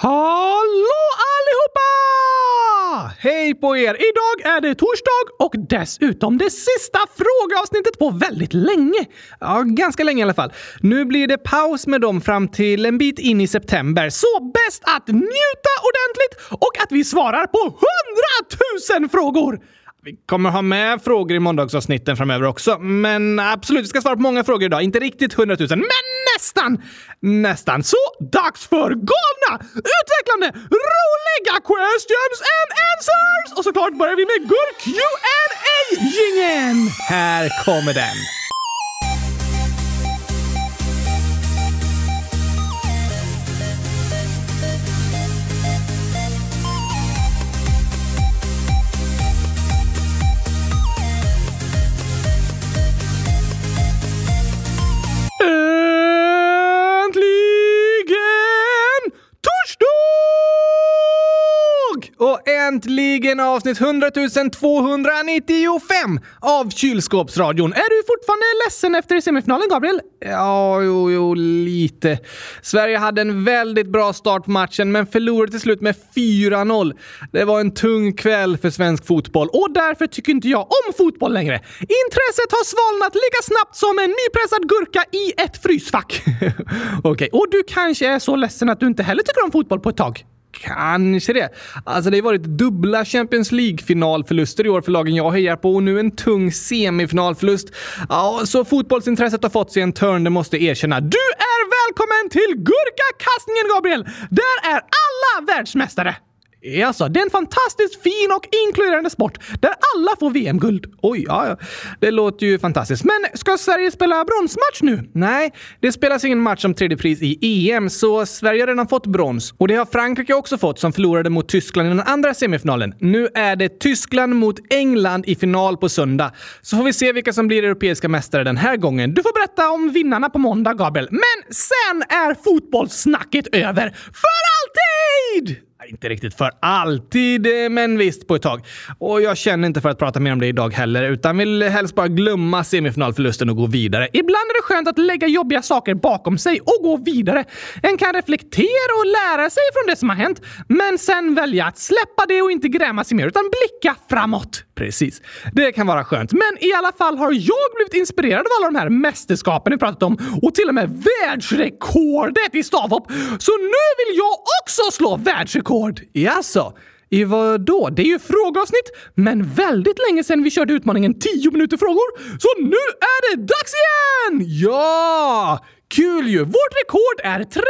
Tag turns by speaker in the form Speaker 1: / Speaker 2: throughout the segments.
Speaker 1: Hallå allihopa! Hej på er! Idag är det torsdag och dessutom det sista frågeavsnittet på väldigt länge. Ja, ganska länge i alla fall. Nu blir det paus med dem fram till en bit in i september, så bäst att njuta ordentligt och att vi svarar på hundratusen frågor! Vi kommer ha med frågor i måndagsavsnitten framöver också, men absolut, vi ska svara på många frågor idag. Inte riktigt hundratusen, men nästan! Nästan. Så dags för galna, utvecklande, roliga questions and answers! Och såklart börjar vi med gurk qa gingen Här kommer den! Äntligen torsdag! Och äntligen avsnitt 100 295 av Kylskåpsradion. Är du fortfarande ledsen efter semifinalen, Gabriel? Ja, jo, jo, lite. Sverige hade en väldigt bra start på matchen, men förlorade till slut med 4-0. Det var en tung kväll för svensk fotboll och därför tycker inte jag om fotboll längre. Intresset har svalnat lika snabbt som en nypressad gurka i ett frysfack. Okej, okay. och du kanske är så ledsen att du inte heller tycker om fotboll på ett tag? Kanske det. Alltså det har varit dubbla Champions League-finalförluster i år för lagen jag hejar på och nu en tung semifinalförlust. Ja, så fotbollsintresset har fått sig en törn, det måste jag erkänna. Du är välkommen till Gurkakastningen, Gabriel! Där är alla världsmästare! Alltså, det är en fantastiskt fin och inkluderande sport där alla får VM-guld. Oj, ja, ja. Det låter ju fantastiskt. Men ska Sverige spela bronsmatch nu? Nej, det spelas ingen match om tredje pris i EM, så Sverige har redan fått brons. Och det har Frankrike också fått som förlorade mot Tyskland i den andra semifinalen. Nu är det Tyskland mot England i final på söndag. Så får vi se vilka som blir europeiska mästare den här gången. Du får berätta om vinnarna på måndag, Gabriel. Men sen är fotbollssnacket över. För alltid! Inte riktigt för alltid, eh, men visst på ett tag. Och jag känner inte för att prata mer om det idag heller, utan vill helst bara glömma semifinalförlusten och gå vidare. Ibland är det skönt att lägga jobbiga saker bakom sig och gå vidare. En kan reflektera och lära sig från det som har hänt, men sen välja att släppa det och inte gräma sig mer, utan blicka framåt. Precis. Det kan vara skönt. Men i alla fall har jag blivit inspirerad av alla de här mästerskapen vi pratat om och till och med världsrekordet i stavhopp. Så nu vill jag också slå rekord! Jaså? Alltså. I vad då? Det är ju frågeavsnitt, men väldigt länge sedan vi körde utmaningen 10 minuter frågor. Så nu är det dags igen! Ja! Kul ju! Vårt rekord är 39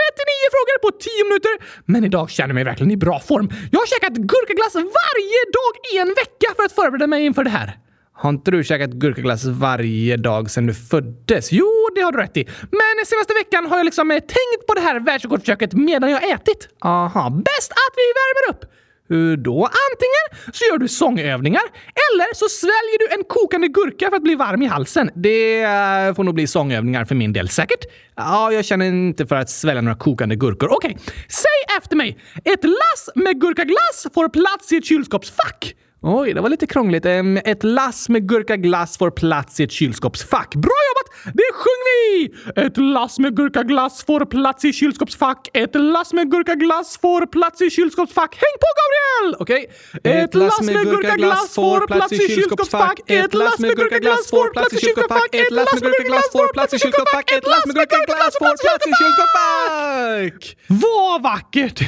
Speaker 1: frågor på 10 minuter, men idag känner jag mig verkligen i bra form. Jag har käkat gurkaglass varje dag i en vecka för att förbereda mig inför det här. Har inte du käkat gurkaglass varje dag sedan du föddes? Jo, det har du rätt i. Men senaste veckan har jag liksom eh, tänkt på det här världsrekordförsöket medan jag ätit. Aha, bäst att vi värmer upp! Hur då? Antingen så gör du sångövningar eller så sväljer du en kokande gurka för att bli varm i halsen. Det eh, får nog bli sångövningar för min del. Säkert? Ja, jag känner inte för att svälja några kokande gurkor. Okej, okay. säg efter mig. Ett lass med gurkaglass får plats i ett kylskåpsfack. Oj, det var lite krångligt. Ett lass med gurkaglass får plats i ett kylskåpsfack. Bra jobbat! Det sjunger vi! Ett lass med gurkaglass får plats i kylskåpsfack. Ett lass med gurkaglass får plats i kylskåpsfack. Häng på Gabriel! Okej. Okay. Ett lass med gurkaglass får plats i kylskåpsfack. Ett lass med gurkaglass får plats i kylskåpsfack. Ett lass med gurkaglass får plats i kylskåpsfack. Ett lass med gurkaglass får plats i kylskåpsfack! Vad vackert!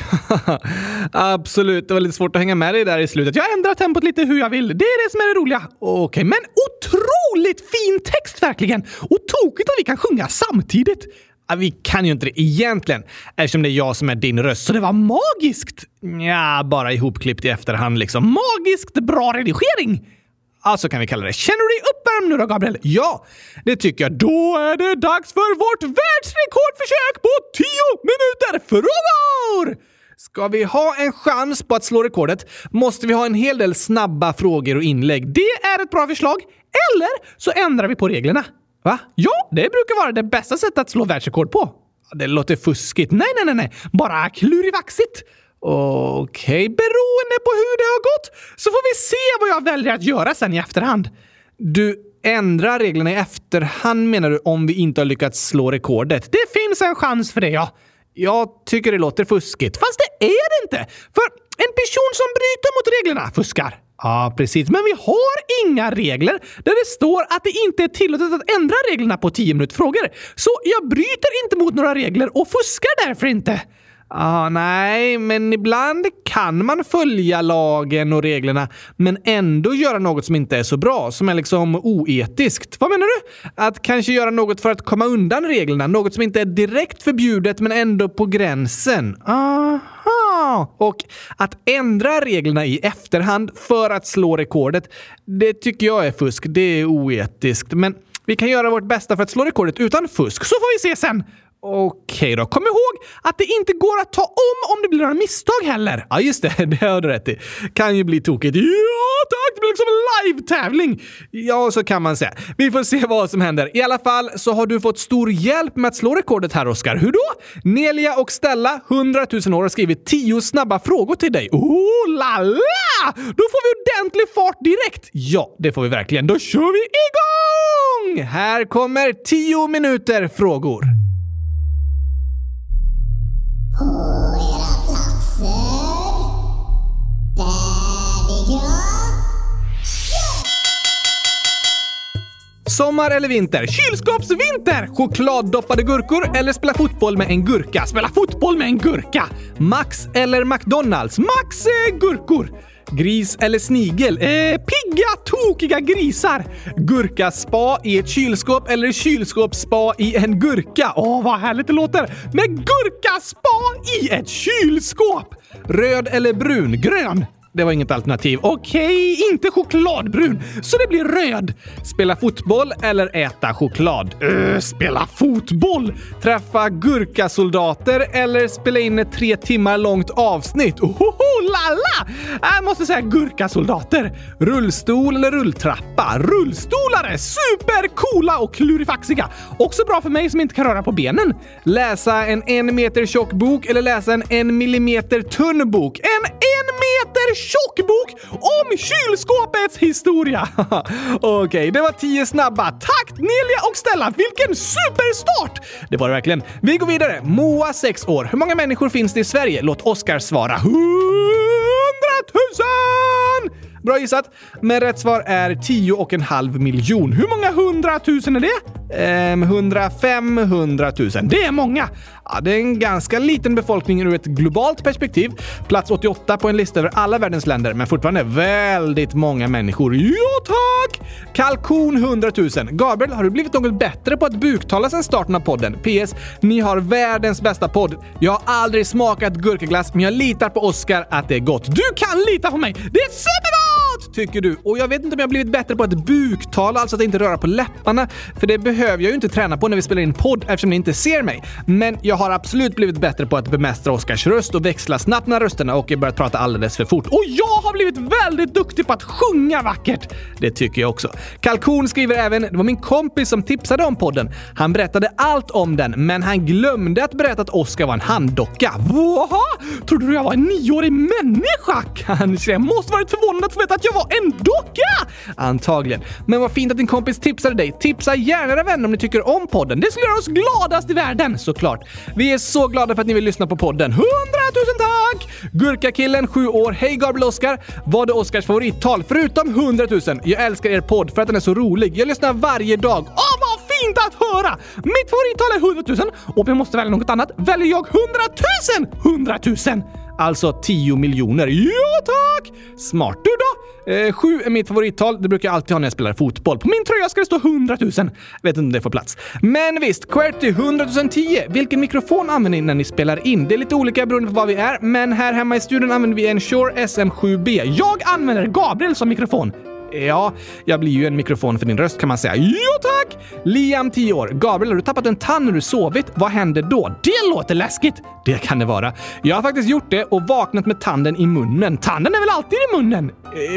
Speaker 1: Absolut, det var lite svårt att hänga med dig där i slutet. Jag ändrar tempot lite hur jag vill. Det är det som är det roliga. Okej, okay, men otroligt fin text verkligen! Och tokigt att vi kan sjunga samtidigt. Vi kan ju inte det egentligen, eftersom det är jag som är din röst. Så det var magiskt! Ja, bara ihopklippt i efterhand liksom. Magiskt bra redigering! Ja, så kan vi kalla det. Känner du dig uppvärmd nu då, Gabriel? Ja, det tycker jag. Då är det dags för vårt världsrekordförsök på 10 minuter frågor! Ska vi ha en chans på att slå rekordet måste vi ha en hel del snabba frågor och inlägg. Det är ett bra förslag. Eller så ändrar vi på reglerna. Va? Ja, det brukar vara det bästa sättet att slå världsrekord på. Det låter fuskigt. Nej, nej, nej, nej. Bara klurivaxigt. Okej, okay. beroende på hur det har gått så får vi se vad jag väljer att göra sen i efterhand. Du ändrar reglerna i efterhand menar du om vi inte har lyckats slå rekordet? Det finns en chans för det, ja. Jag tycker det låter fuskigt. Fast det är det inte! För en person som bryter mot reglerna fuskar. Ja, precis. Men vi har inga regler där det står att det inte är tillåtet att ändra reglerna på 10 minuter frågor. Så jag bryter inte mot några regler och fuskar därför inte. Ah, nej, men ibland kan man följa lagen och reglerna men ändå göra något som inte är så bra, som är liksom oetiskt. Vad menar du? Att kanske göra något för att komma undan reglerna, något som inte är direkt förbjudet men ändå på gränsen. Aha! Och att ändra reglerna i efterhand för att slå rekordet, det tycker jag är fusk. Det är oetiskt. Men vi kan göra vårt bästa för att slå rekordet utan fusk, så får vi se sen. Okej då. Kom ihåg att det inte går att ta om om det blir några misstag heller. Ja, just det. Det har du rätt i. Kan ju bli tokigt. Ja, tack! Det blir liksom en live-tävling. Ja, så kan man säga. Vi får se vad som händer. I alla fall så har du fått stor hjälp med att slå rekordet här, Oskar. Hur då? Nelia och Stella, 100 000 år, har skrivit 10 snabba frågor till dig. Oh la la! Då får vi ordentlig fart direkt. Ja, det får vi verkligen. Då kör vi igång! Här kommer 10 minuter frågor. Sommar eller vinter? Kylskåpsvinter! Chokladdoppade gurkor eller spela fotboll med en gurka? Spela fotboll med en gurka! Max eller McDonalds? Max eh, gurkor! Gris eller snigel? Eh, pigga, tokiga grisar! Gurkaspa i ett kylskåp eller kylskåpsspa i en gurka? Åh, vad härligt det låter! Med gurkaspa i ett kylskåp! Röd eller brun? Grön! Det var inget alternativ. Okej, inte chokladbrun, så det blir röd. Spela fotboll eller äta choklad? Uh, spela fotboll! Träffa gurkasoldater eller spela in ett tre timmar långt avsnitt? Ohoho, lalla! Jag äh, måste säga gurkasoldater. Rullstol eller rulltrappa? Rullstolare! Supercoola och klurifaxiga. Också bra för mig som inte kan röra på benen. Läsa en en meter tjock bok eller läsa en en millimeter tunn bok? En en meter tjock bok om kylskåpets historia! Okej, det var tio snabba. Tack Nelia och Stella! Vilken superstart! Det var det verkligen. Vi går vidare. Moa, 6 år. Hur många människor finns det i Sverige? Låt Oskar svara. Hundratusen! Bra gissat. Men rätt svar är 10 och en halv miljon. Hur många hundratusen är det? Ehm, 105 hundratusen. Det är många! Ja, det är en ganska liten befolkning ur ett globalt perspektiv. Plats 88 på en lista över alla världens länder, men fortfarande väldigt många människor. Ja, tack! Kalkon 100 000. Gabriel, har du blivit något bättre på att buktala sedan starten av podden? PS. Ni har världens bästa podd. Jag har aldrig smakat gurkaglass, men jag litar på Oscar att det är gott. Du kan lita på mig! Det är superbra! Tycker du. Och jag vet inte om jag har blivit bättre på att buktala, alltså att inte röra på läpparna, för det behöver jag ju inte träna på när vi spelar in podd eftersom ni inte ser mig. Men jag har absolut blivit bättre på att bemästra Oscars röst och växla snabbt mellan rösterna och börjat prata alldeles för fort. Och jag har blivit väldigt duktig på att sjunga vackert! Det tycker jag också. Kalkon skriver även “Det var min kompis som tipsade om podden. Han berättade allt om den, men han glömde att berätta att Oscar var en handdocka. Vaha? Trodde du jag var en nioårig människa? Kanske. Jag måste varit förvånad att få veta att jag var en docka! Antagligen. Men vad fint att din kompis tipsade dig. Tipsa gärna era vänner om ni tycker om podden. Det skulle göra oss gladast i världen, såklart. Vi är så glada för att ni vill lyssna på podden. Hundratusen tack! Gurkakillen, 7 år. Hej Gabriel Oskar! Vad är Oskars favorittal? Förutom 100 000. Jag älskar er podd för att den är så rolig. Jag lyssnar varje dag. Åh, vad fint att höra! Mitt favorittal är 100 000 och om jag måste välja något annat väljer jag 100 000! Alltså 10 miljoner. Ja tack! Smart. Du då? Eh, sju är mitt favorittal. Det brukar jag alltid ha när jag spelar fotboll. På min tröja ska det stå 100 000. Vet inte om det får plats. Men visst, QWERTY 100 010. Vilken mikrofon använder ni när ni spelar in? Det är lite olika beroende på var vi är, men här hemma i studion använder vi en Shure SM7B. Jag använder Gabriel som mikrofon. Ja, jag blir ju en mikrofon för din röst kan man säga. Jo tack! Liam, 10 år. Gabriel, har du tappat en tand när du sovit? Vad händer då? Det låter läskigt! Det kan det vara. Jag har faktiskt gjort det och vaknat med tanden i munnen. Tanden är väl alltid i munnen?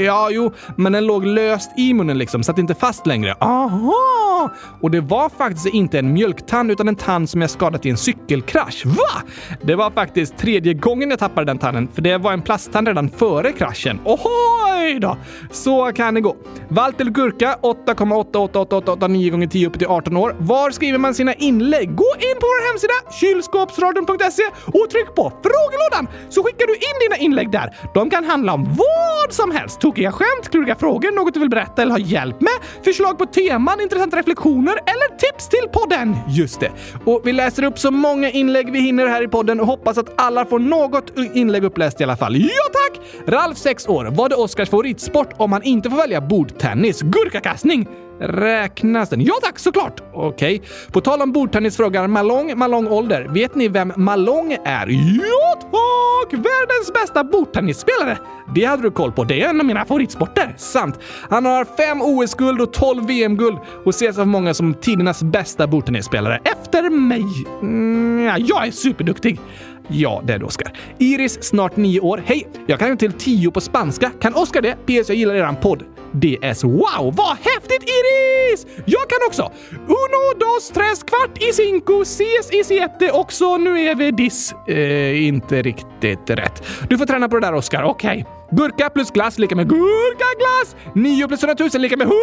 Speaker 1: Ja, jo, men den låg löst i munnen liksom, satt inte fast längre. Aha! Och det var faktiskt inte en mjölktand utan en tand som jag skadat i en cykelkrasch. Va? Det var faktiskt tredje gången jag tappade den tanden, för det var en plasttand redan före kraschen. Ohoj då! Så kan det gå. Walter Gurka, 8,88889 gånger 10 upp till 18 år. Var skriver man sina inlägg? Gå in på vår hemsida kylskåpsradion.se och tryck på frågelådan så skickar du in dina inlägg där. De kan handla om vad som helst. Tokiga skämt, kluriga frågor, något du vill berätta eller ha hjälp med, förslag på teman, intressanta reflektioner eller tips till podden. Just det. Och vi läser upp så många inlägg vi hinner här i podden och hoppas att alla får något inlägg uppläst i alla fall. Ja tack! Ralf, 6 år. Vad är Oskars favoritsport om han inte får välja bordtennis? Gurkakastning! Räknas den? Ja tack, såklart! Okej. På tal om bordtennis frågar Malong Malong ålder. Vet ni vem Malong är? Ja tack! Världens bästa bordtennisspelare! Det hade du koll på. Det är en av mina favoritsporter. Sant. Han har fem OS-guld och 12 VM-guld och ses av många som tidernas bästa bordtennisspelare. Efter mig. Mm, ja, jag är superduktig. Ja, det är det Oskar. Iris, snart nio år. Hej! Jag kan till tio på spanska. Kan Oskar det? PS, jag gillar eran podd. DS. Wow, vad häftigt Iris! Jag kan också! Uno, dos, tres, kvart i cinco, ses i siete också nu är vi dis. Eh, inte riktigt rätt. Du får träna på det där Oskar, okej. Okay. Gurka plus glass lika med gurkaglass! 9 plus 100 000 lika med 100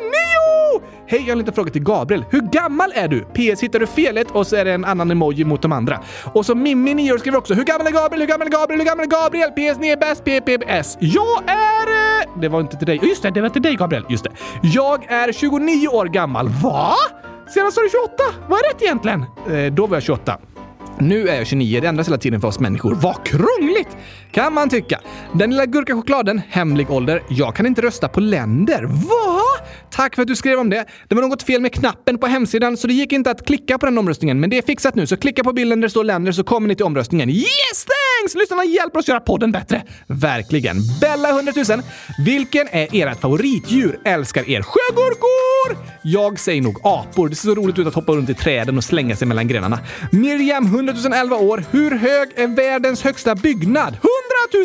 Speaker 1: 000 9! Hej, jag har en liten fråga till Gabriel. Hur gammal är du? PS hittar du felet och så är det en annan emoji mot de andra. Och så Mimmi 9 år skriver också Hur gammal är Gabriel? Hur gammal är Gabriel? Hur gammal är Gabriel? PS ni är bäst PPS. Jag är... Eh, det var inte till dig. Just det, det var till dig Gabriel. Just det. Jag är 29 år gammal. Va? Senast var du 28. Vad är rätt egentligen? Eh, då var jag 28. Nu är jag 29, det ändras hela tiden för oss människor. Vad krångligt! Kan man tycka. Den lilla gurkachokladen, hemlig ålder. Jag kan inte rösta på länder. Vad? Tack för att du skrev om det. Det var något fel med knappen på hemsidan så det gick inte att klicka på den omröstningen. Men det är fixat nu, så klicka på bilden där det står länder så kommer ni till omröstningen. Yes thanks! Lyssnarna hjälper oss göra podden bättre. Verkligen. Bella 100 000. Vilken är ert favoritdjur? Älskar er sjögurkor! Jag säger nog apor. Det ser så roligt ut att hoppa runt i träden och slänga sig mellan grenarna. Miriam 100 011 år. Hur hög är världens högsta byggnad? 100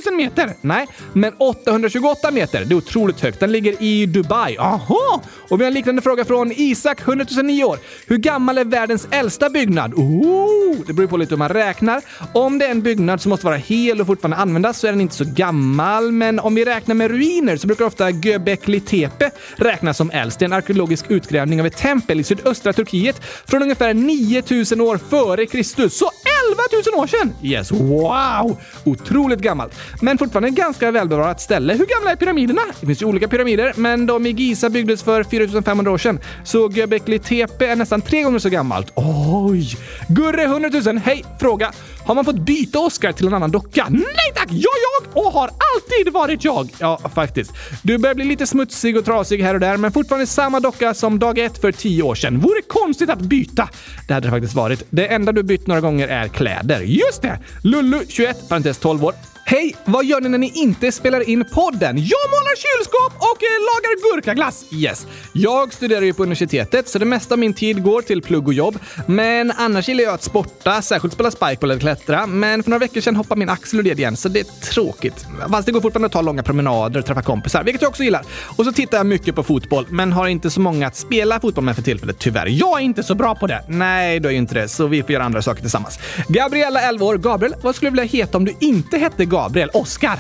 Speaker 1: 000 meter! Nej, men 828 meter. Det är otroligt högt. Den ligger i Dubai. Aha! Och vi har en liknande fråga från Isak, 100 009 år. Hur gammal är världens äldsta byggnad? Oh, det beror på lite hur man räknar. Om det är en byggnad som måste vara hel och fortfarande användas så är den inte så gammal. Men om vi räknar med ruiner så brukar ofta Göbekli Tepe räknas som äldst. Det är en arkeologisk utgrävning av ett tempel i sydöstra Turkiet från ungefär 9000 år före Kristus. Så 11 000 år sedan! Yes, wow! Otroligt gammalt. Men fortfarande ganska välbevarat ställe. Hur gamla är pyramiderna? Det finns ju olika pyramider, men de i Giza byggdes för 4500 år sedan. Så Göbekli Tepe är nästan tre gånger så gammalt. Oj! Gurre 100 000, hej! Fråga. Har man fått byta Oscar till en annan docka? Nej tack! Jag jag och har alltid varit jag! Ja, faktiskt. Du börjar bli lite smutsig och trasig här och där, men fortfarande samma docka som dag ett för tio år sedan. Vore konstigt att byta. Det hade det faktiskt varit. Det enda du bytt några gånger är kläder. Just det! Lullu, 21, parentes 12 år. Hej! Vad gör ni när ni inte spelar in podden? Jag målar kylskåp och eh, lagar gurkaglass! Yes. Jag studerar ju på universitetet, så det mesta av min tid går till plugg och jobb. Men annars gillar jag att sporta, särskilt spela spikeball eller klättra. Men för några veckor sedan hoppade min axel ur led igen, så det är tråkigt. Fast det går fortfarande att ta långa promenader och träffa kompisar, vilket jag också gillar. Och så tittar jag mycket på fotboll, men har inte så många att spela fotboll med för tillfället, tyvärr. Jag är inte så bra på det. Nej, du är ju inte det, så vi får göra andra saker tillsammans. Gabriella, 11 år. Gabriel, vad skulle du vilja heta om du inte hette Gabriel? Oscar?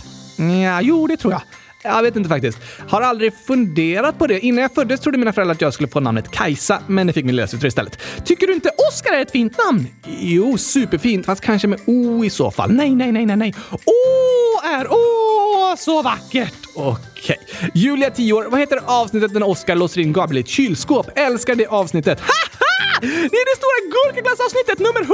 Speaker 1: Ja, jo, det tror jag. Jag vet inte faktiskt. Har aldrig funderat på det. Innan jag föddes trodde mina föräldrar att jag skulle få namnet Kajsa, men det fick min lillasyster istället. Tycker du inte Oscar är ett fint namn? Jo, superfint, fast kanske med O i så fall. Nej, nej, nej, nej, nej. Å är Å, så vackert! Okej. Okay. Julia, 10 år. Vad heter avsnittet när Oscar låser in Gabriel i ett kylskåp? Älskar det avsnittet. Ha! Det är det stora gurkaglassavsnittet nummer 100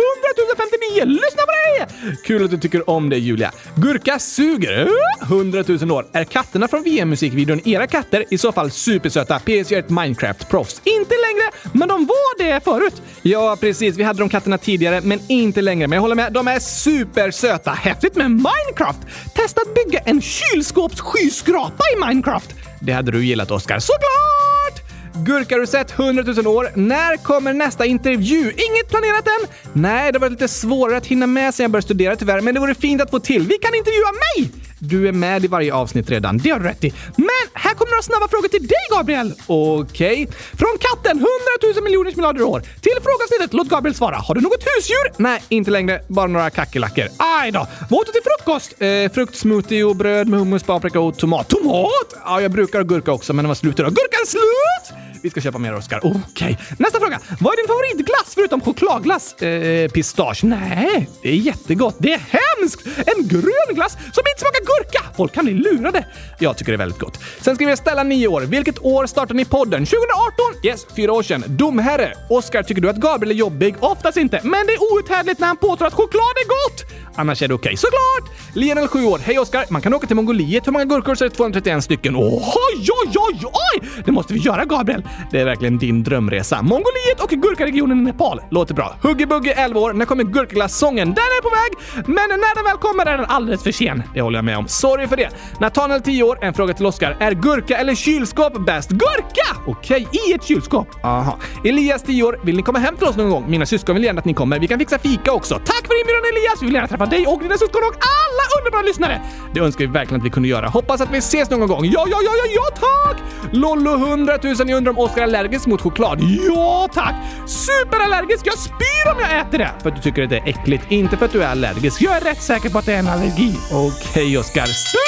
Speaker 1: 059! Lyssna på det! Kul att du tycker om det Julia. Gurka suger 100 000 år. Är katterna från VM-musikvideon era katter? I så fall supersöta. PS är ett Minecraft-proffs. Inte längre, men de var det förut. Ja, precis. Vi hade de katterna tidigare, men inte längre. Men jag håller med, de är supersöta. Häftigt med Minecraft! Testa att bygga en kylskåpsskyskrapa i Minecraft. Det hade du gillat, Oskar. Såklart! Gurka har du sett 100 000 år. När kommer nästa intervju? Inget planerat än? Nej, det har varit lite svårare att hinna med sen jag började studera tyvärr, men det vore fint att få till. Vi kan intervjua mig! Du är med i varje avsnitt redan, det har du rätt i. Men här kommer några snabba frågor till dig, Gabriel. Okej. Från katten 100 000 miljoner miljarder år till frågasnittet. Låt Gabriel svara. Har du något husdjur? Nej, inte längre. Bara några kackerlackor. Aj då. Vad åt du till frukost? Eh, fruktsmoothie och bröd med hummus, paprika och tomat. Tomat? Ja, jag brukar ha gurka också, men den var slut idag. Gurkan slut! Vi ska köpa mer, Oskar. Okej. Nästa fråga. Vad är din favoritglass förutom chokladglass? Eh, pistage? Nej, det är jättegott. Det är hemskt! En grön glass som inte smakar gurka! Folk kan bli lurade. Jag tycker det är väldigt gott. Sen skriver jag 9 år. Vilket år startade ni podden? 2018? Yes, fyra år sedan. Domherre. Oskar, tycker du att Gabriel är jobbig? Oftast inte, men det är outhärdligt när han påstår att choklad är gott! Annars är det okej. Såklart! Lionel 7 år. Hej Oskar! Man kan åka till Mongoliet. Hur många gurkor så är det 231 stycken. Oj, oj, oj, oj! Det måste vi göra, Gabriel. Det är verkligen din drömresa. Mongoliet och gurkaregionen i Nepal. Låter bra. Huggy-Buggy 11 år. När kommer gurkaglassången? Den är på väg, men när den väl kommer är den alldeles för sen. Det håller jag med om. Sorry för det. Nathaniel 10 år. En fråga till Oskar. Är gurka eller kylskåp bäst? Gurka! Okej, i ett kylskåp. Aha. Elias 10 år. Vill ni komma hem till oss någon gång? Mina syskon vill gärna att ni kommer. Vi kan fixa fika också. Tack för inbjudan Elias! Vi vill gärna träffa dig och dina syskon och alla underbara lyssnare! Det önskar vi verkligen att vi kunde göra. Hoppas att vi ses någon gång. Ja, ja, ja, ja, ja tack! Lollo 100 000. Jag undrar om Oskar är allergisk mot choklad. Ja, tack! Superallergisk! Jag spyr om jag äter det! För att du tycker att det är äckligt, inte för att du är allergisk. Jag är rätt säker på att det är en allergi. Okej, Oscar. Slut!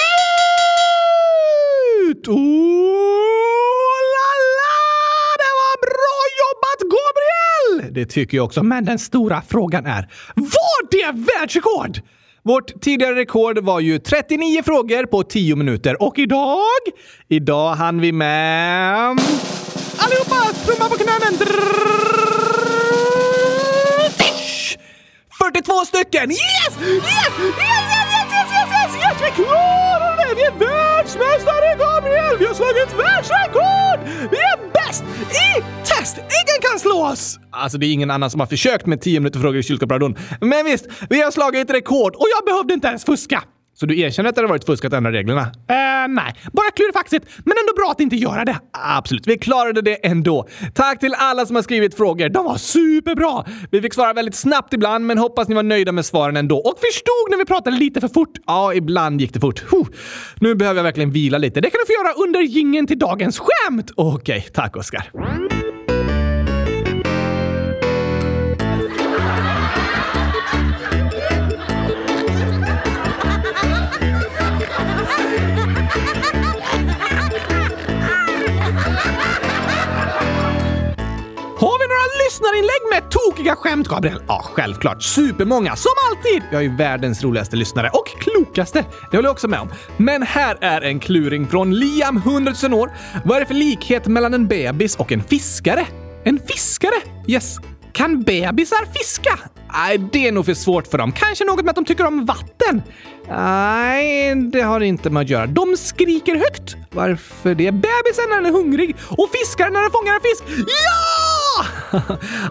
Speaker 1: Oh, la, la! Det var bra jobbat, Gabriel! Det tycker jag också, men den stora frågan är, var det världsrekord? Vårt tidigare rekord var ju 39 frågor på 10 minuter och idag? Idag hann vi med... Allihopa, trumma på knänen! 42 stycken! Yes, yes, yes, yes! Vi klarade det! Vi är världsmästare, Gabriel! Vi har slagit världsrekord! Vi är bäst i test! Ingen kan slå oss! Alltså, det är ingen annan som har försökt med 10 minuter frågor i kylskåpsradion. Men visst, vi har slagit rekord och jag behövde inte ens fuska. Så du erkänner att det har varit fusk att ändra reglerna? Eh, nej. Bara klurifaxigt, men ändå bra att inte göra det. Absolut, vi klarade det ändå. Tack till alla som har skrivit frågor. De var superbra! Vi fick svara väldigt snabbt ibland, men hoppas ni var nöjda med svaren ändå. Och förstod när vi pratade lite för fort. Ja, ibland gick det fort. Huh. Nu behöver jag verkligen vila lite. Det kan du få göra under gingen till dagens skämt. Okej, tack Oskar. Lyssnarinlägg med tokiga skämt, Gabriel? Ja, självklart. Supermånga, som alltid! Jag är ju världens roligaste lyssnare och klokaste. Det håller jag också med om. Men här är en kluring från Liam, 100 000 år. Vad är det för likhet mellan en bebis och en fiskare? En fiskare? Yes. Kan bebisar fiska? Nej, det är nog för svårt för dem. Kanske något med att de tycker om vatten? Nej, det har inte med att göra. De skriker högt. Varför det? Bebisen när den är hungrig och fiskaren när den fångar en fisk. Ja!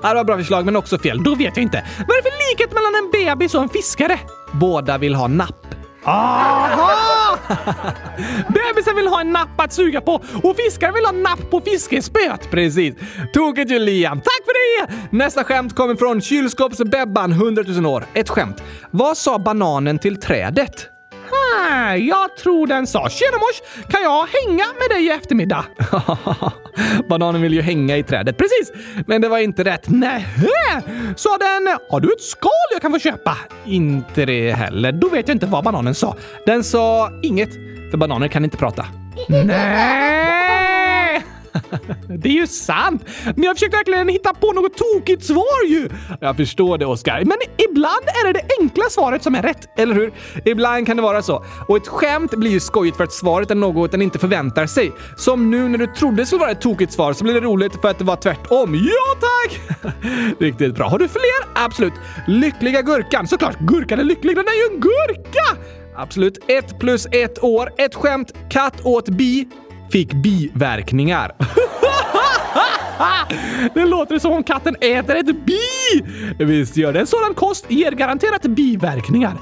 Speaker 1: Det var bra förslag, men också fel. Då vet jag inte. Vad är det för likhet mellan en bebis och en fiskare? Båda vill ha napp. Aha! Bebisen vill ha en napp att suga på och fiskaren vill ha napp på fiskespöet. Precis. Tokigt ju Liam. Tack för det! Nästa skämt kommer från kylskåpsbebban 100 000 år. Ett skämt. Vad sa bananen till trädet? Jag tror den sa “Tjena mors, kan jag hänga med dig i eftermiddag?” Bananen vill ju hänga i trädet, precis! Men det var inte rätt. Nähä! Sa den “Har du ett skal jag kan få köpa?” Inte det heller. Då vet jag inte vad bananen sa. Den sa inget, för bananer kan inte prata. Nej! Det är ju sant! Men jag försökte verkligen hitta på något tokigt svar ju! Jag förstår det, Oskar. Men ibland är det det enkla svaret som är rätt, eller hur? Ibland kan det vara så. Och ett skämt blir ju skojigt för att svaret är något den inte förväntar sig. Som nu när du trodde det skulle vara ett tokigt svar så blir det roligt för att det var tvärtom. Ja, tack! Riktigt bra. Har du fler? Absolut. Lyckliga gurkan. Såklart, gurkan är lycklig. Den är ju en gurka! Absolut. Ett plus ett år. Ett skämt. Katt åt bi fick biverkningar. det låter som om katten äter ett bi! Visst gör det. En sådan kost ger garanterat biverkningar.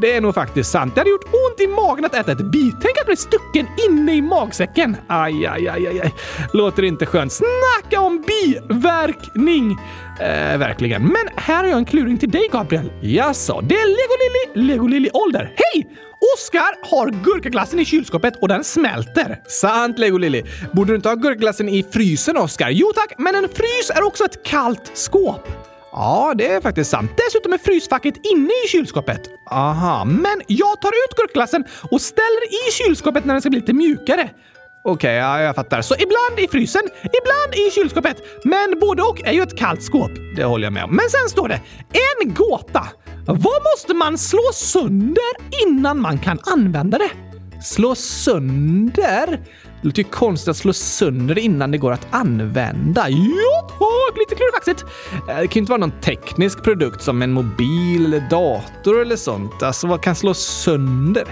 Speaker 1: Det är nog faktiskt sant. Det hade gjort ont i magen att äta ett bi. Tänk att bli stucken inne i magsäcken. Aj, aj, aj, aj, aj. Låter inte skönt. Snacka om biverkning! Eh, verkligen. Men här har jag en kluring till dig, Gabriel. Jaså, det är Lego Lilly, Lego Lilly ålder. Hej! Oskar har gurkaglassen i kylskåpet och den smälter. Sant, Lego Lilly. Borde du inte ha gurkaglassen i frysen, Oskar? Jo tack, men en frys är också ett kallt skåp. Ja, det är faktiskt sant. Dessutom är frysfacket inne i kylskåpet. Aha, men jag tar ut gurkglassen och ställer i kylskåpet när den ska bli lite mjukare. Okej, ja, jag fattar. Så ibland i frysen, ibland i kylskåpet. Men både och är ju ett kallt skåp. Det håller jag med om. Men sen står det en gåta. Vad måste man slå sönder innan man kan använda det? Slå sönder? Det låter ju konstigt att slå sönder det innan det går att använda. Ja, tack! Lite klurifaxigt. Eh, det kan ju inte vara någon teknisk produkt som en mobil eller dator eller sånt. Alltså, vad kan slås sönder?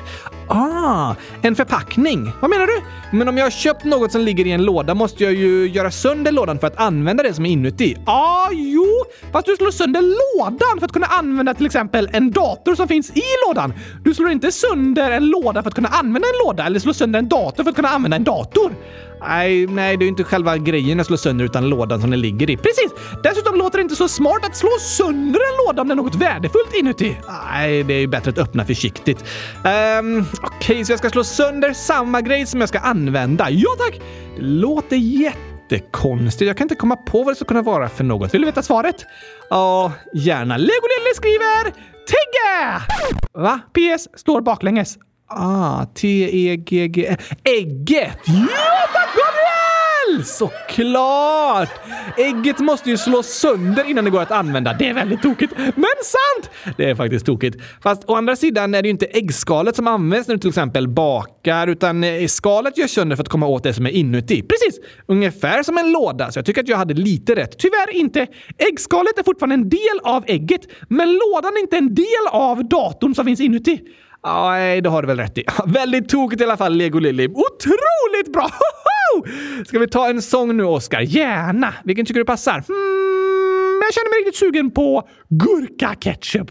Speaker 1: Ah, en förpackning. Vad menar du? Men om jag har köpt något som ligger i en låda måste jag ju göra sönder lådan för att använda det som är inuti. Ah, jo, fast du slår sönder lådan för att kunna använda till exempel en dator som finns i lådan. Du slår inte sönder en låda för att kunna använda en låda eller slår sönder en dator för att kunna använda en dator. Nej, nej, det är inte själva grejen jag slår sönder utan lådan som den ligger i. Precis! Dessutom låter det inte så smart att slå sönder en låda om det är något värdefullt inuti. Nej, det är ju bättre att öppna försiktigt. Um, Okej, okay, så jag ska slå sönder samma grej som jag ska använda. Ja tack! Det låter jättekonstigt. Jag kan inte komma på vad det ska kunna vara för något. Vill du veta svaret? Ja, gärna. Legolille skriver Tegge! Va? PS står baklänges. Ah, T-E-G-G... Ägget! Ja, tack Gabriel! Såklart! Ägget måste ju slås sönder innan det går att använda. Det är väldigt tokigt, men sant! Det är faktiskt tokigt. Fast å andra sidan är det ju inte äggskalet som används när du till exempel bakar, utan eh, skalet görs sönder för att komma åt det som är inuti. Precis! Ungefär som en låda, så jag tycker att jag hade lite rätt. Tyvärr inte. Äggskalet är fortfarande en del av ägget, men lådan är inte en del av datorn som finns inuti. Ja, nej, det har du väl rätt i. Väldigt tokigt i alla fall, Lego Lilly. Otroligt bra! Ska vi ta en sång nu, Oskar? Gärna! Vilken tycker du passar? Hmm, jag känner mig riktigt sugen på gurka ketchup.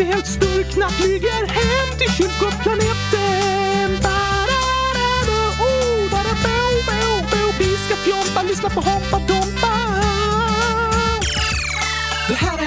Speaker 1: vi helt sturkna flyger hem till kylskåpsplaneten. Oh, bo, bo. Vi ska fjompa, lyssna på Hoppa Dompa.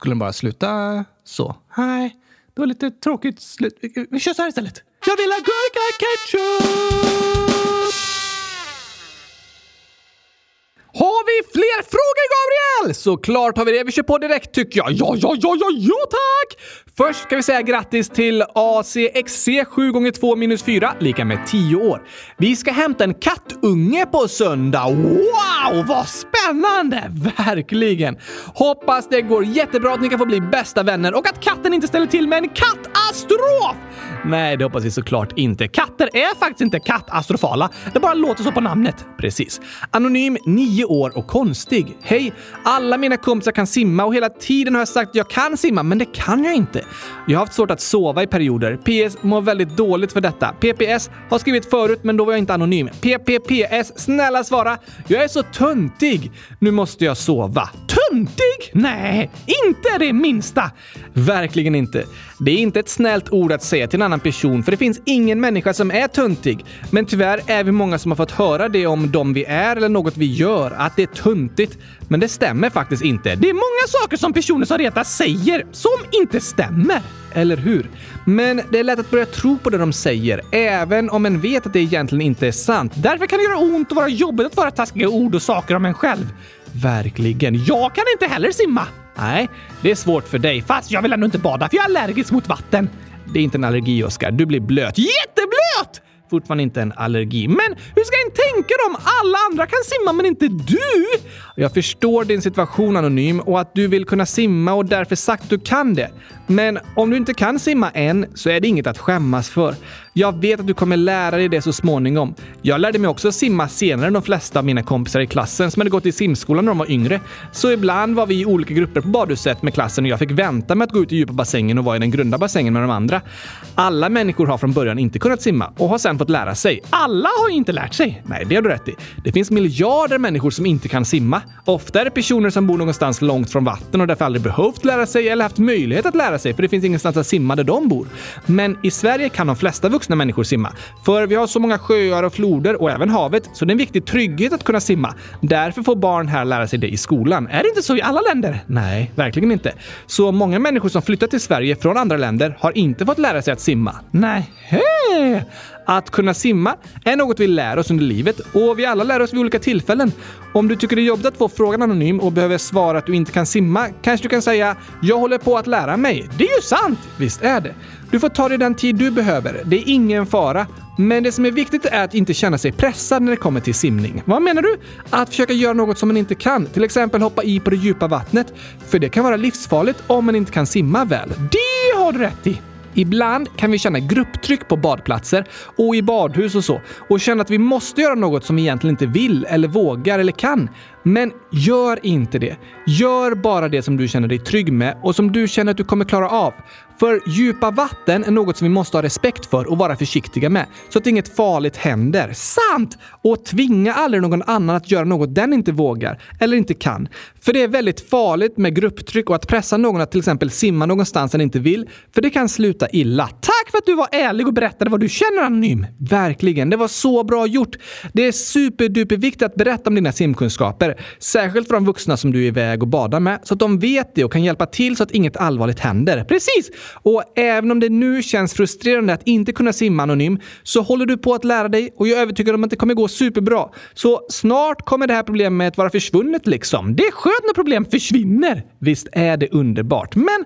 Speaker 1: Skulle den bara sluta så? Nej, det var lite tråkigt slut. Vi- Vi kör så här istället. Jag vill ha gurka ketchup! Har vi fler frågor, Gabriel? Såklart har vi det. Vi kör på direkt tycker jag. Ja, ja, ja, ja, ja tack! Först ska vi säga grattis till ACXC 7 gånger 2 minus 4 lika med 10 år. Vi ska hämta en kattunge på söndag. Wow, vad spännande! Verkligen! Hoppas det går jättebra att ni kan få bli bästa vänner och att katten inte ställer till med en katastrof! Nej, det hoppas vi såklart inte. Katter är faktiskt inte katastrofala. Det bara låter så på namnet. Precis. Anonym, 9 år och konstig. Hej! Alla mina kompisar kan simma och hela tiden har jag sagt att jag kan simma, men det kan jag inte. Jag har haft svårt att sova i perioder. PS mår väldigt dåligt för detta. PPS har skrivit förut, men då var jag inte anonym. PPPS, snälla svara. Jag är så töntig. Nu måste jag sova. Töntig? Nej, inte det minsta. Verkligen inte. Det är inte ett snällt ord att säga till en annan person, för det finns ingen människa som är töntig. Men tyvärr är vi många som har fått höra det om dem vi är eller något vi gör, att det är töntigt. Men det stämmer faktiskt inte. Det är många saker som personer som retas säger som inte stämmer. Eller hur? Men det är lätt att börja tro på det de säger, även om en vet att det egentligen inte är sant. Därför kan det göra ont och vara jobbigt att vara taskiga ord och saker om en själv. Verkligen. Jag kan inte heller simma. Nej, det är svårt för dig. Fast jag vill ändå inte bada för jag är allergisk mot vatten. Det är inte en allergi, Oskar. Du blir blöt. Jätteblöt! Fortfarande inte en allergi. Men hur ska en tänka då om alla andra kan simma men inte du? Jag förstår din situation Anonym och att du vill kunna simma och därför sagt att du kan det. Men om du inte kan simma än så är det inget att skämmas för. Jag vet att du kommer lära dig det så småningom. Jag lärde mig också simma senare än de flesta av mina kompisar i klassen som hade gått i simskolan när de var yngre. Så ibland var vi i olika grupper på badhuset med klassen och jag fick vänta med att gå ut i djupa bassängen och vara i den grunda bassängen med de andra. Alla människor har från början inte kunnat simma och har sen fått lära sig. Alla har ju inte lärt sig. Nej, det har du rätt i. Det finns miljarder människor som inte kan simma. Ofta är det personer som bor någonstans långt från vatten och därför aldrig behövt lära sig eller haft möjlighet att lära sig för det finns ingenstans att simma där de bor. Men i Sverige kan de flesta vuxna människor simma. För vi har så många sjöar och floder och även havet, så det är en viktig trygghet att kunna simma. Därför får barn här lära sig det i skolan. Är det inte så i alla länder? Nej, verkligen inte. Så många människor som flyttat till Sverige från andra länder har inte fått lära sig att simma. Nej. Att kunna simma är något vi lär oss under livet och vi alla lär oss vid olika tillfällen. Om du tycker det är jobbigt att få frågan anonym och behöver svara att du inte kan simma kanske du kan säga “Jag håller på att lära mig”. Det är ju sant! Visst är det. Du får ta dig den tid du behöver. Det är ingen fara. Men det som är viktigt är att inte känna sig pressad när det kommer till simning. Vad menar du? Att försöka göra något som man inte kan. Till exempel hoppa i på det djupa vattnet. För det kan vara livsfarligt om man inte kan simma väl. Det har du rätt i! Ibland kan vi känna grupptryck på badplatser och i badhus och så och känna att vi måste göra något som vi egentligen inte vill eller vågar eller kan. Men gör inte det. Gör bara det som du känner dig trygg med och som du känner att du kommer klara av. För djupa vatten är något som vi måste ha respekt för och vara försiktiga med så att inget farligt händer. Sant! Och tvinga aldrig någon annan att göra något den inte vågar eller inte kan. För det är väldigt farligt med grupptryck och att pressa någon att till exempel simma någonstans den inte vill, för det kan sluta illa. Tack för att du var ärlig och berättade vad du känner Anonym. Verkligen, det var så bra gjort. Det är superduperviktigt att berätta om dina simkunskaper, särskilt för de vuxna som du är iväg och badar med, så att de vet det och kan hjälpa till så att inget allvarligt händer. Precis! Och även om det nu känns frustrerande att inte kunna simma anonym, så håller du på att lära dig och jag är övertygad om att det kommer gå superbra. Så snart kommer det här problemet vara försvunnet liksom. Det är skönt när problem försvinner. Visst är det underbart. Men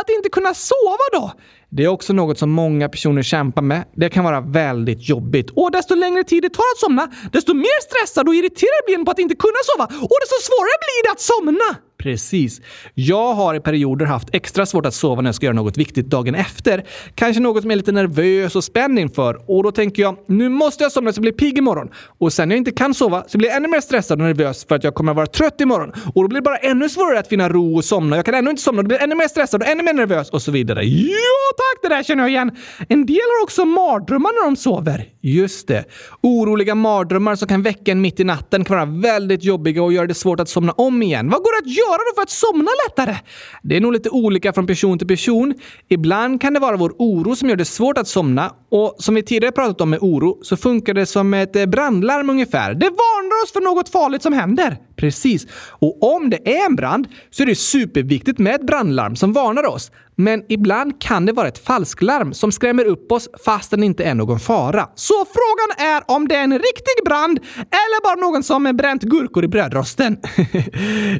Speaker 1: att inte kunna sova då? Det är också något som många personer kämpar med. Det kan vara väldigt jobbigt. Och desto längre tid det tar att somna, desto mer stressad och irriterad blir en på att inte kunna sova. Och desto svårare blir det att somna! Precis. Jag har i perioder haft extra svårt att sova när jag ska göra något viktigt dagen efter. Kanske något som jag är lite nervös och spänd inför. Och då tänker jag, nu måste jag somna så jag blir pigg imorgon. Och sen när jag inte kan sova så blir jag ännu mer stressad och nervös för att jag kommer att vara trött imorgon. Och då blir det bara ännu svårare att finna ro och somna. Jag kan ännu inte somna, då blir jag ännu mer stressad och ännu mer nervös och så vidare. Ja tack, det där känner jag igen. En del har också mardrömmar när de sover. Just det. Oroliga mardrömmar som kan väcka en mitt i natten kan vara väldigt jobbiga och göra det svårt att somna om igen. Vad går det att göra då för att somna lättare? Det är nog lite olika från person till person. Ibland kan det vara vår oro som gör det svårt att somna och som vi tidigare pratat om med oro så funkar det som ett eh, brandlarm ungefär. Det varnar oss för något farligt som händer. Precis. Och om det är en brand så är det superviktigt med ett brandlarm som varnar oss. Men ibland kan det vara ett falsklarm som skrämmer upp oss fast den inte är någon fara. Så frågan är om det är en riktig brand eller bara någon som bränt gurkor i brödrosten.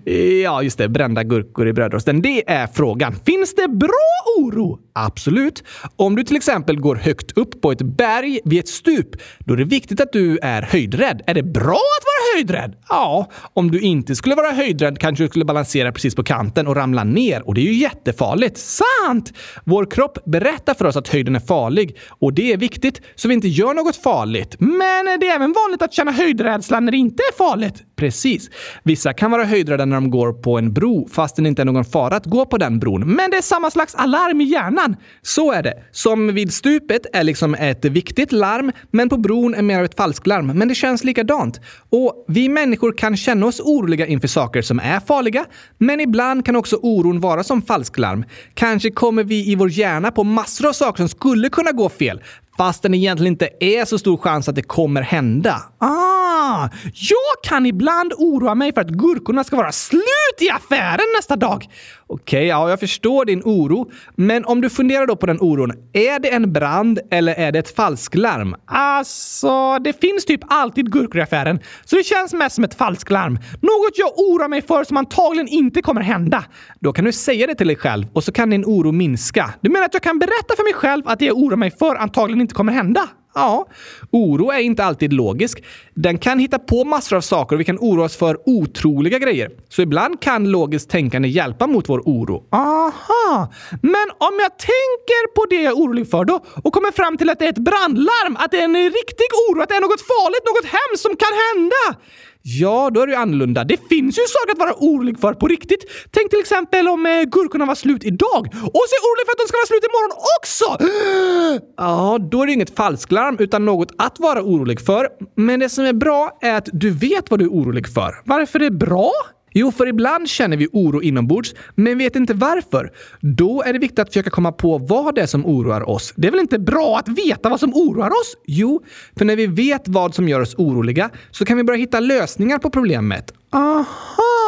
Speaker 1: ja, just det. Brända gurkor i brödrosten. Det är frågan. Finns det bra oro? Absolut. Om du till exempel går högt upp på ett berg vid ett stup, då är det viktigt att du är höjdrädd. Är det bra att vara höjdrädd? Ja, om du inte skulle vara höjdrädd kanske du skulle balansera precis på kanten och ramla ner och det är ju jättefarligt. Sant! Vår kropp berättar för oss att höjden är farlig och det är viktigt så vi inte gör något farligt. Men det är även vanligt att känna höjdrädsla när det inte är farligt. Precis. Vissa kan vara höjdrädda när de går på en bro fast det inte är någon fara att gå på den bron. Men det är samma slags alarm i hjärnan. Så är det. Som vid stupet är liksom ett viktigt larm, men på bron är mer av ett falsklarm. Men det känns likadant. Och vi människor kan känna oss oroliga inför saker som är farliga, men ibland kan också oron vara som falsklarm. Kanske kommer vi i vår hjärna på massor av saker som skulle kunna gå fel, fast den egentligen inte är så stor chans att det kommer hända. Ah, jag kan ibland oroa mig för att gurkorna ska vara slut i affären nästa dag. Okej, okay, ja, jag förstår din oro. Men om du funderar då på den oron, är det en brand eller är det ett falsklarm? Alltså, det finns typ alltid gurkor i affären, så det känns mest som ett falsklarm. Något jag oroar mig för som antagligen inte kommer hända. Då kan du säga det till dig själv och så kan din oro minska. Du menar att jag kan berätta för mig själv att det jag oroar mig för antagligen inte kommer hända? Ja, oro är inte alltid logisk. Den kan hitta på massor av saker och vi kan oroa oss för otroliga grejer. Så ibland kan logiskt tänkande hjälpa mot vår oro. Aha! Men om jag tänker på det jag är orolig för då och kommer fram till att det är ett brandlarm, att det är en riktig oro, att det är något farligt, något hemskt som kan hända. Ja, då är det ju annorlunda. Det finns ju saker att vara orolig för på riktigt. Tänk till exempel om eh, gurkorna var slut idag och så är orolig för att de ska vara slut imorgon också! Ja, då är det inget falsklarm utan något att vara orolig för. Men det som är bra är att du vet vad du är orolig för. Varför är det bra? Jo, för ibland känner vi oro inombords, men vet inte varför. Då är det viktigt att försöka komma på vad det är som oroar oss. Det är väl inte bra att veta vad som oroar oss? Jo, för när vi vet vad som gör oss oroliga så kan vi börja hitta lösningar på problemet. Aha!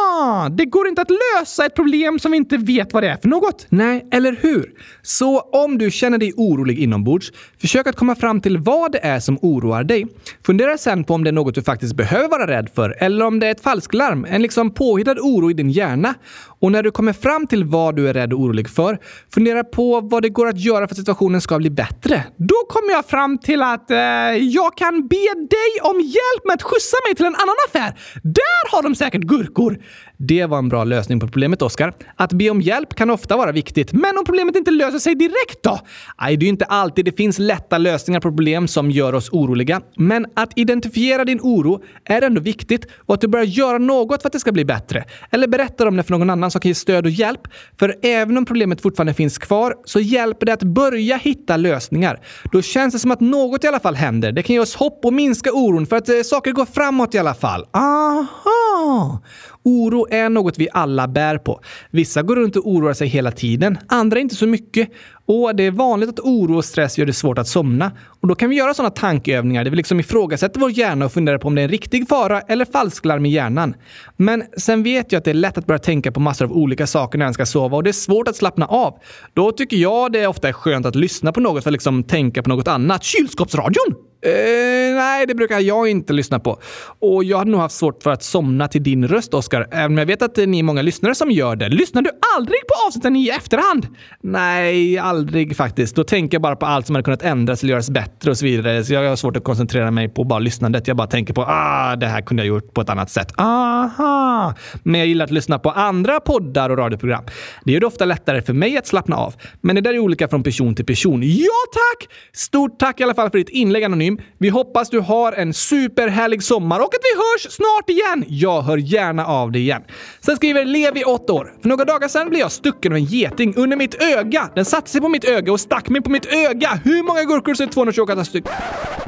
Speaker 1: Det går inte att lösa ett problem som vi inte vet vad det är för något. Nej, eller hur? Så om du känner dig orolig inombords, försök att komma fram till vad det är som oroar dig. Fundera sen på om det är något du faktiskt behöver vara rädd för eller om det är ett falsklarm, en liksom påhittad oro i din hjärna. Och när du kommer fram till vad du är rädd och orolig för, fundera på vad det går att göra för att situationen ska bli bättre. Då kommer jag fram till att eh, jag kan be dig om hjälp med att skjutsa mig till en annan affär. Där har de säkert gurkor. Det var en bra lösning på problemet, Oskar. Att be om hjälp kan ofta vara viktigt, men om problemet inte löser sig direkt då? Nej, det är ju inte alltid det finns lätta lösningar på problem som gör oss oroliga. Men att identifiera din oro är ändå viktigt och att du börjar göra något för att det ska bli bättre. Eller berättar om det för någon annan som kan ge stöd och hjälp. För även om problemet fortfarande finns kvar så hjälper det att börja hitta lösningar. Då känns det som att något i alla fall händer. Det kan ge oss hopp och minska oron för att eh, saker går framåt i alla fall. Aha! Oro är något vi alla bär på. Vissa går runt och oroar sig hela tiden, andra inte så mycket. Och det är vanligt att oro och stress gör det svårt att somna. Och då kan vi göra sådana tankeövningar där vi liksom ifrågasätter vår hjärna och funderar på om det är en riktig fara eller falsklarm i hjärnan. Men sen vet jag att det är lätt att börja tänka på massor av olika saker när en ska sova och det är svårt att slappna av. Då tycker jag det ofta är skönt att lyssna på något för att liksom tänka på något annat. Kylskåpsradion! Eh, nej, det brukar jag inte lyssna på. Och jag hade nog haft svårt för att somna till din röst, Oskar. Även om jag vet att ni är många lyssnare som gör det. Lyssnar du aldrig på avsnitten i efterhand? Nej, aldrig faktiskt. Då tänker jag bara på allt som hade kunnat ändras eller göras bättre och så vidare. Så jag har svårt att koncentrera mig på bara lyssnandet. Jag bara tänker på ah, det här kunde jag gjort på ett annat sätt. Aha! Men jag gillar att lyssna på andra poddar och radioprogram. Det gör det ofta lättare för mig att slappna av. Men det där är olika från person till person. Ja, tack! Stort tack i alla fall för ditt inlägg, anonymt. Anonym. Vi hoppas du har en superhärlig sommar och att vi hörs snart igen. Jag hör gärna av dig igen. Sen skriver Levi, 8 år. För några dagar sedan blev jag stucken av en geting under mitt öga. Den satte sig på mitt öga och stack mig på mitt öga. Hur många gurkor ser 228 stycken?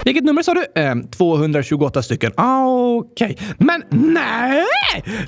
Speaker 1: Vilket nummer sa du? Eh, 228 stycken. Ah, Okej. Okay. Men nej!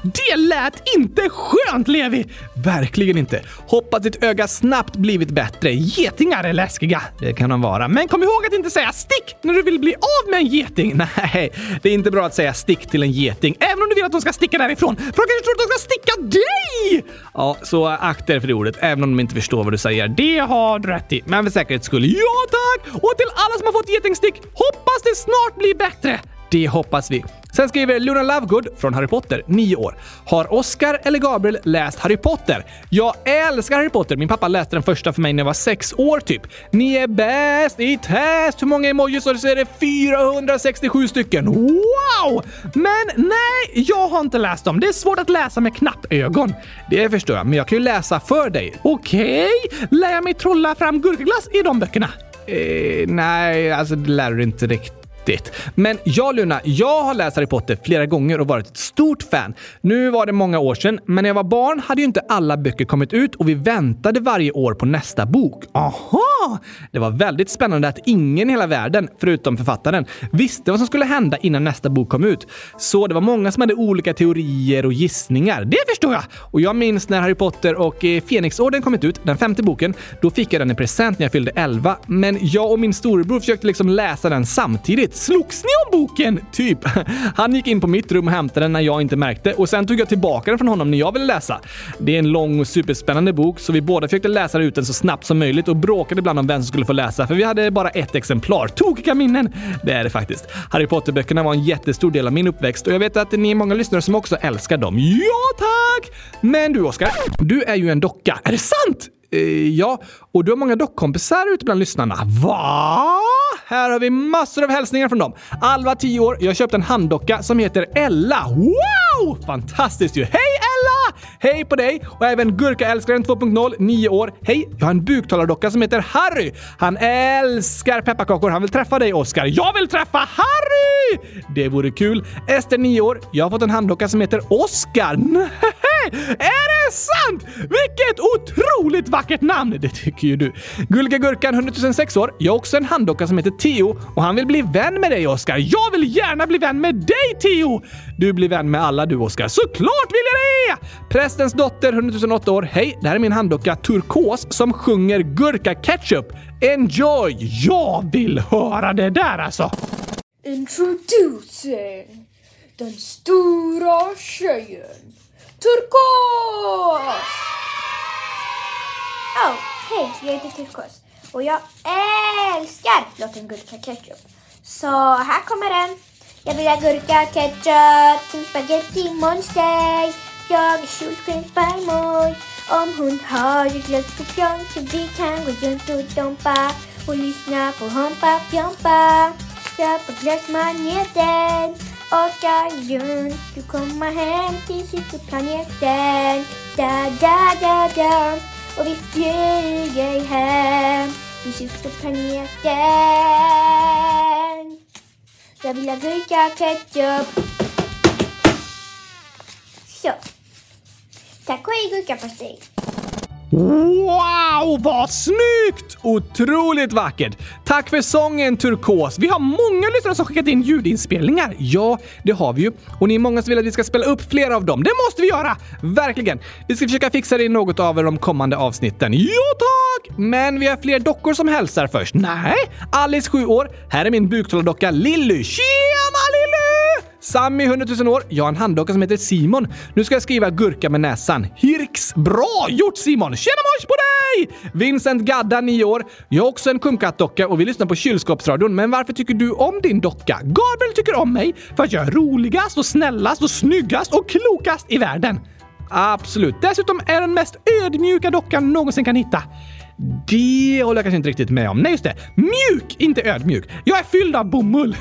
Speaker 1: Det lät inte skönt, Levi! Verkligen inte. Hoppas ditt öga snabbt blivit bättre. Getingar är läskiga. Det kan de vara. Men kom ihåg att inte säga stick när du vill bli av med en geting. Nej, det är inte bra att säga stick till en geting, även om du vill att de ska sticka därifrån. För de kanske tror att de ska sticka dig! Ja, så akta er för det ordet, även om de inte förstår vad du säger. Det har du rätt i. Men för säkerhets skull, ja tack! Och till alla som har fått getingstick, hoppas det snart blir bättre. Det hoppas vi. Sen skriver Luna Lovegood från Harry Potter, 9 år. Har Oscar eller Gabriel läst Harry Potter? Jag älskar Harry Potter. Min pappa läste den första för mig när jag var 6 år typ. Ni är bäst i test! Hur många emojis och så är det 467 stycken. Wow! Men nej, jag har inte läst dem. Det är svårt att läsa med knappögon. Det förstår jag, men jag kan ju läsa för dig. Okej? Okay. Lär jag mig trolla fram gurkaglass i de böckerna? Eh, nej, alltså det lär du inte riktigt riktigt. Men ja Luna, jag har läst Harry Potter flera gånger och varit ett stort fan. Nu var det många år sedan, men när jag var barn hade ju inte alla böcker kommit ut och vi väntade varje år på nästa bok. Aha! Det var väldigt spännande att ingen i hela världen, förutom författaren, visste vad som skulle hända innan nästa bok kom ut. Så det var många som hade olika teorier och gissningar. Det förstår jag! Och jag minns när Harry Potter och eh, Fenixorden kommit ut, den femte boken. Då fick jag den i present när jag fyllde 11, men jag och min storebror försökte liksom läsa den samtidigt. Slogs ni om boken? Typ. Han gick in på mitt rum och hämtade den när jag inte märkte och sen tog jag tillbaka den från honom när jag ville läsa. Det är en lång och superspännande bok så vi båda försökte läsa ut den så snabbt som möjligt och bråkade ibland om vem som skulle få läsa för vi hade bara ett exemplar. Tokiga minnen! Det är det faktiskt. Harry Potter-böckerna var en jättestor del av min uppväxt och jag vet att ni är många lyssnare som också älskar dem. Ja, tack! Men du Oskar, du är ju en docka. Är det sant? Eh, ja, och du har många dockkompisar ute bland lyssnarna. Va? Här har vi massor av hälsningar från dem. Alva, 10 år. Jag har köpt en handdocka som heter Ella. Wow! Fantastiskt ju! Hej Hej på dig! Och även Gurkaälskaren 2.0, 9 år. Hej! Jag har en buktalardocka som heter Harry. Han älskar pepparkakor. Han vill träffa dig, Oscar. Jag vill träffa Harry! Det vore kul. Ester, 9 år. Jag har fått en handdocka som heter Oscar. Är det sant? Vilket otroligt vackert namn! Det tycker ju du. Gulliga Gurkan, 100 006 år. Jag har också en handdocka som heter Theo och han vill bli vän med dig, Oskar. Jag vill gärna bli vän med dig, Theo! Du blir vän med alla du, Oskar. Såklart vill jag det! Prästens dotter, 100 008 år. Hej, det här är min handdocka Turkos som sjunger Gurka Ketchup. Enjoy! Jag vill höra det där alltså!
Speaker 2: Introducing den stora tjejen Turkos! Oh, hej, jag heter Turkos och jag älskar låten Gurka Ketchup. Så här kommer den. Jag vill ha gurka ketchup som spaghetti monster. Jag är solskensfarmor. Om hon har ett glasskupion så vi kan gå runt och dompa och lyssna på Hompa Fjompa. Köpa glassmaneten Åka runt. Och komma hem till superplaneten. Da, da, da, da. Och vi flyger hem till superplaneten. Jag vill ha gurka ketchup. Tack och hej gurkapastej.
Speaker 1: Wow, vad snyggt! Otroligt vackert! Tack för sången Turkos. Vi har många lyssnare som skickat in ljudinspelningar. Ja, det har vi ju. Och ni är många som vill att vi ska spela upp flera av dem. Det måste vi göra! Verkligen. Vi ska försöka fixa det i något av de kommande avsnitten. Ja, tack! Men vi har fler dockor som hälsar först. Nej, Alice 7 år. Här är min buktalardocka Lilly. Tjena Sammy 100 000 år. Jag har en handdocka som heter Simon. Nu ska jag skriva gurka med näsan. Hirks. Bra gjort Simon! Tjena mors på dig! Vincent Gadda 9 år. Jag har också en kumkattdocka och vi lyssnar på kylskåpsradion. Men varför tycker du om din docka? Gabriel tycker om mig för att jag är roligast och snällast och snyggast och klokast i världen. Absolut. Dessutom är den mest ödmjuka dockan någonsin kan hitta. Det håller jag kanske inte riktigt med om. Nej, just det. Mjuk, inte ödmjuk. Jag är fylld av bomull.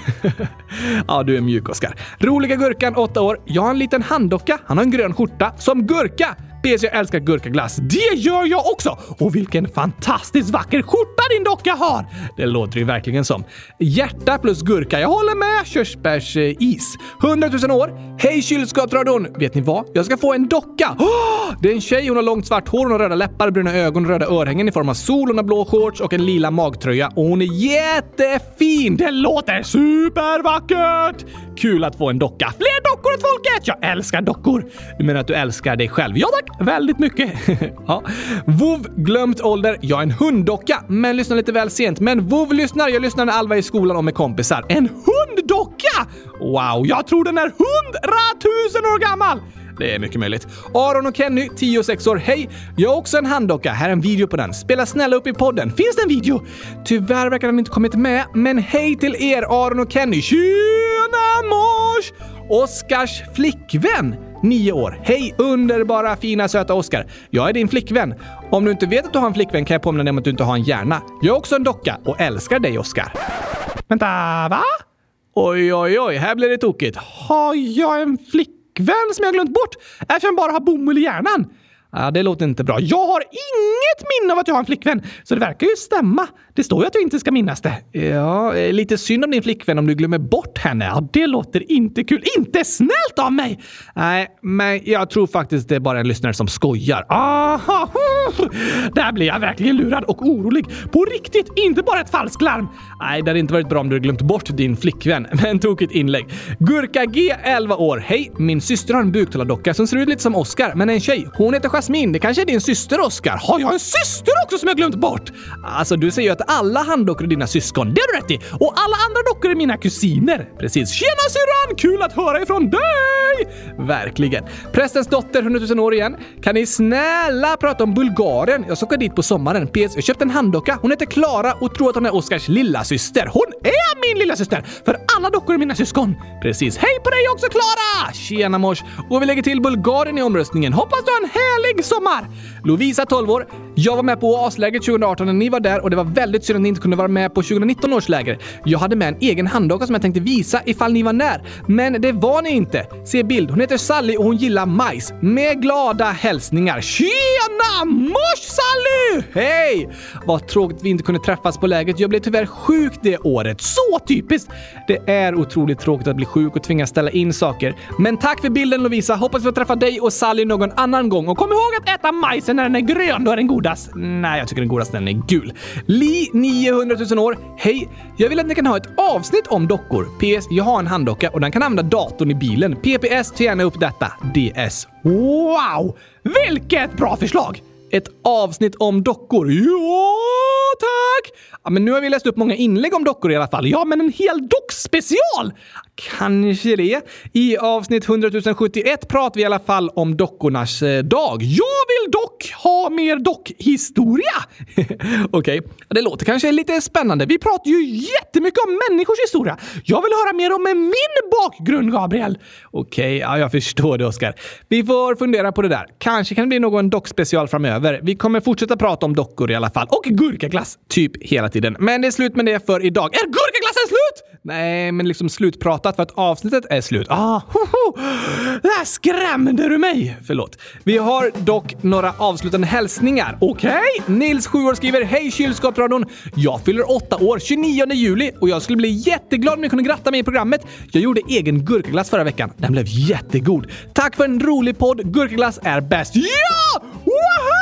Speaker 1: ja, du är mjuk, Oskar. Roliga Gurkan, 8 år. Jag har en liten handdocka. Han har en grön skjorta. Som gurka. PS, jag älskar gurkaglass. Det gör jag också! Och vilken fantastiskt vacker skjorta din docka har! Det låter ju verkligen som. Hjärta plus gurka. Jag håller med. Körsbärsis. 100 000 år. Hej kylskåpsradion! Vet ni vad? Jag ska få en docka! Oh, det är en tjej. Hon har långt svart hår, hon har röda läppar, bruna ögon, röda örhängen i form av sol, hon har blå shorts och en lila magtröja. Och hon är jättefin! Det låter supervackert! Kul att få en docka. Fler dockor åt folket! Jag älskar dockor! Du menar att du älskar dig själv? Ja tack! Väldigt mycket. ja. Vov glömt ålder. Jag är en hunddocka, men lyssnar lite väl sent. Men Vov lyssnar. Jag lyssnar när Alva är i skolan och med kompisar. En hunddocka! Wow, jag tror den är hundratusen år gammal! Det är mycket möjligt. Aron och Kenny, 10 och 6 år. Hej! Jag har också en handdocka. Här är en video på den. Spela snälla upp i podden. Finns det en video? Tyvärr verkar den inte kommit med, men hej till er Aron och Kenny. Tjena mors! Oskars flickvän. 9 år. Hej underbara fina söta Oskar. Jag är din flickvän. Om du inte vet att du har en flickvän kan jag påminna dig om att du inte har en hjärna. Jag är också en docka och älskar dig Oskar. Vänta, va? Oj, oj, oj, här blir det tokigt. Har jag en flickvän? flickvän som jag glömt bort eftersom jag bara har bomull i hjärnan. Ja, det låter inte bra. Jag har inget minne av att jag har en flickvän, så det verkar ju stämma. Det står ju att jag inte ska minnas det. Ja, eh, lite synd om din flickvän om du glömmer bort henne. Ja, det låter inte kul. Inte snällt av mig! Nej, men jag tror faktiskt det är bara en lyssnare som skojar. Aha! Där blir jag verkligen lurad och orolig. På riktigt, inte bara ett falsklarm. Nej, det hade inte varit bra om du hade glömt bort din flickvän. Men tokigt inlägg. Gurka G, 11 år. Hej! Min syster har en buktalardocka som ser ut lite som Oscar, men en tjej. Hon heter Jasmine. Det kanske är din syster, Oskar? Har jag en syster också som jag glömt bort? Alltså, du säger ju att alla handdockor är dina syskon. Det har du rätt i. Och alla andra dockor är mina kusiner. Precis. Tjena syrran! Kul att höra ifrån dig! Verkligen. Prästens dotter, 100 000 år igen. Kan ni snälla prata om Bulgarien? Jag ska åka dit på sommaren. PS. Jag köpte en handdocka. Hon heter Klara och tror att hon är Oskars lilla syster. Hon är min lilla syster För alla dockor är mina syskon. Precis. Hej på dig också Klara! Tjena mors. Och vi lägger till Bulgarien i omröstningen. Hoppas du har en härlig sommar! Lovisa, 12 år. Jag var med på OAS-lägret 2018 när ni var där och det var väldigt synd att ni inte kunde vara med på 2019 års läger. Jag hade med en egen handdocka som jag tänkte visa ifall ni var när. Men det var ni inte. Se bild. Hon heter Sally och hon gillar majs. Med glada hälsningar. Tjena mors Sally! Hej! Vad tråkigt vi inte kunde träffas på lägret. Jag blev tyvärr sjuk det året. Så typiskt! Det är otroligt tråkigt att bli sjuk och tvingas ställa in saker. Men tack för bilden Lovisa. Hoppas vi får träffa dig och Sally någon annan gång. Och kom ihåg ihåg att äta majsen när den är grön. Då är den godast. Nej, jag tycker den godaste när den är gul. Li 900 000 år. Hej! Jag vill att ni kan ha ett avsnitt om dockor. PS. Jag har en handdocka och den kan använda datorn i bilen. PPS. Ta gärna upp detta. DS. Wow! Vilket bra förslag! Ett avsnitt om dockor. Ja, tack! Ja, men nu har vi läst upp många inlägg om dockor i alla fall. Ja, men en hel dockspecial! Kanske det. I avsnitt 100 071 pratar vi i alla fall om dockornas eh, dag. Jag vill dock ha mer dockhistoria! Okej, okay. det låter kanske lite spännande. Vi pratar ju jättemycket om människors historia. Jag vill höra mer om min bakgrund, Gabriel. Okej, okay, ja, jag förstår det, Oskar. Vi får fundera på det där. Kanske kan det bli någon dockspecial framöver. Vi kommer fortsätta prata om dockor i alla fall. Och gurkaglass, typ hela tiden. Men det är slut med det för idag. Är gurkaglassen slut? Nej, men liksom slutpratat för att avsnittet är slut. Ah, hoho! Där skrämde du mig! Förlåt. Vi har dock några avslutande hälsningar. Okej? Okay? Nils, 7 år, skriver Hej kylskåpsradion! Jag fyller 8 år 29 juli och jag skulle bli jätteglad om ni kunde gratta mig i programmet. Jag gjorde egen gurkaglass förra veckan. Den blev jättegod. Tack för en rolig podd. Gurkaglass är bäst. Ja! Woho!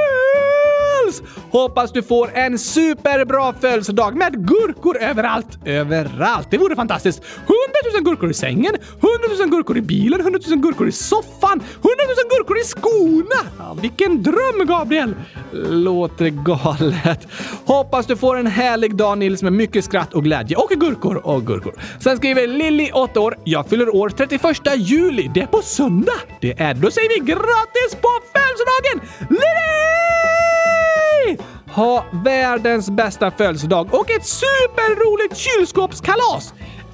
Speaker 1: Hoppas du får en superbra födelsedag med gurkor överallt. Överallt. Det vore fantastiskt. 100 000 gurkor i sängen, 100 000 gurkor i bilen, 100 000 gurkor i soffan, 100 000 gurkor i skorna. Ja, vilken dröm, Gabriel! Låter galet. Hoppas du får en härlig dag Nils med mycket skratt och glädje och gurkor och gurkor. Sen skriver Lilly, 8 år. Jag fyller år 31 juli. Det är på söndag. Det är då säger vi grattis på födelsedagen Lilly! Ha världens bästa födelsedag och ett superroligt kylskåpskalas!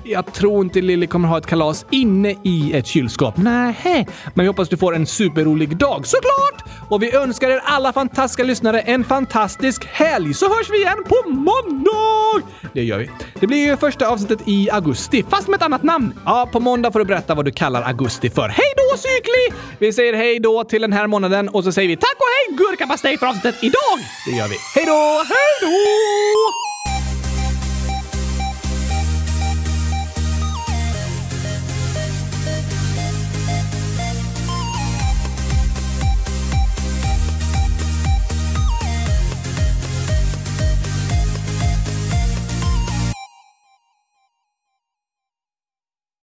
Speaker 1: Jag tror inte Lilly kommer ha ett kalas inne i ett kylskåp. Nej, men vi hoppas du får en superrolig dag såklart! Och vi önskar er alla fantastiska lyssnare en fantastisk helg så hörs vi igen på måndag! Det gör vi. Det blir ju första avsnittet i augusti, fast med ett annat namn. Ja, på måndag får du berätta vad du kallar augusti för. Hej då Cykli! Vi säger hej då till den här månaden och så säger vi tack och hej gurkapastej för avsnittet idag! Det gör vi. Hej då! Hej då!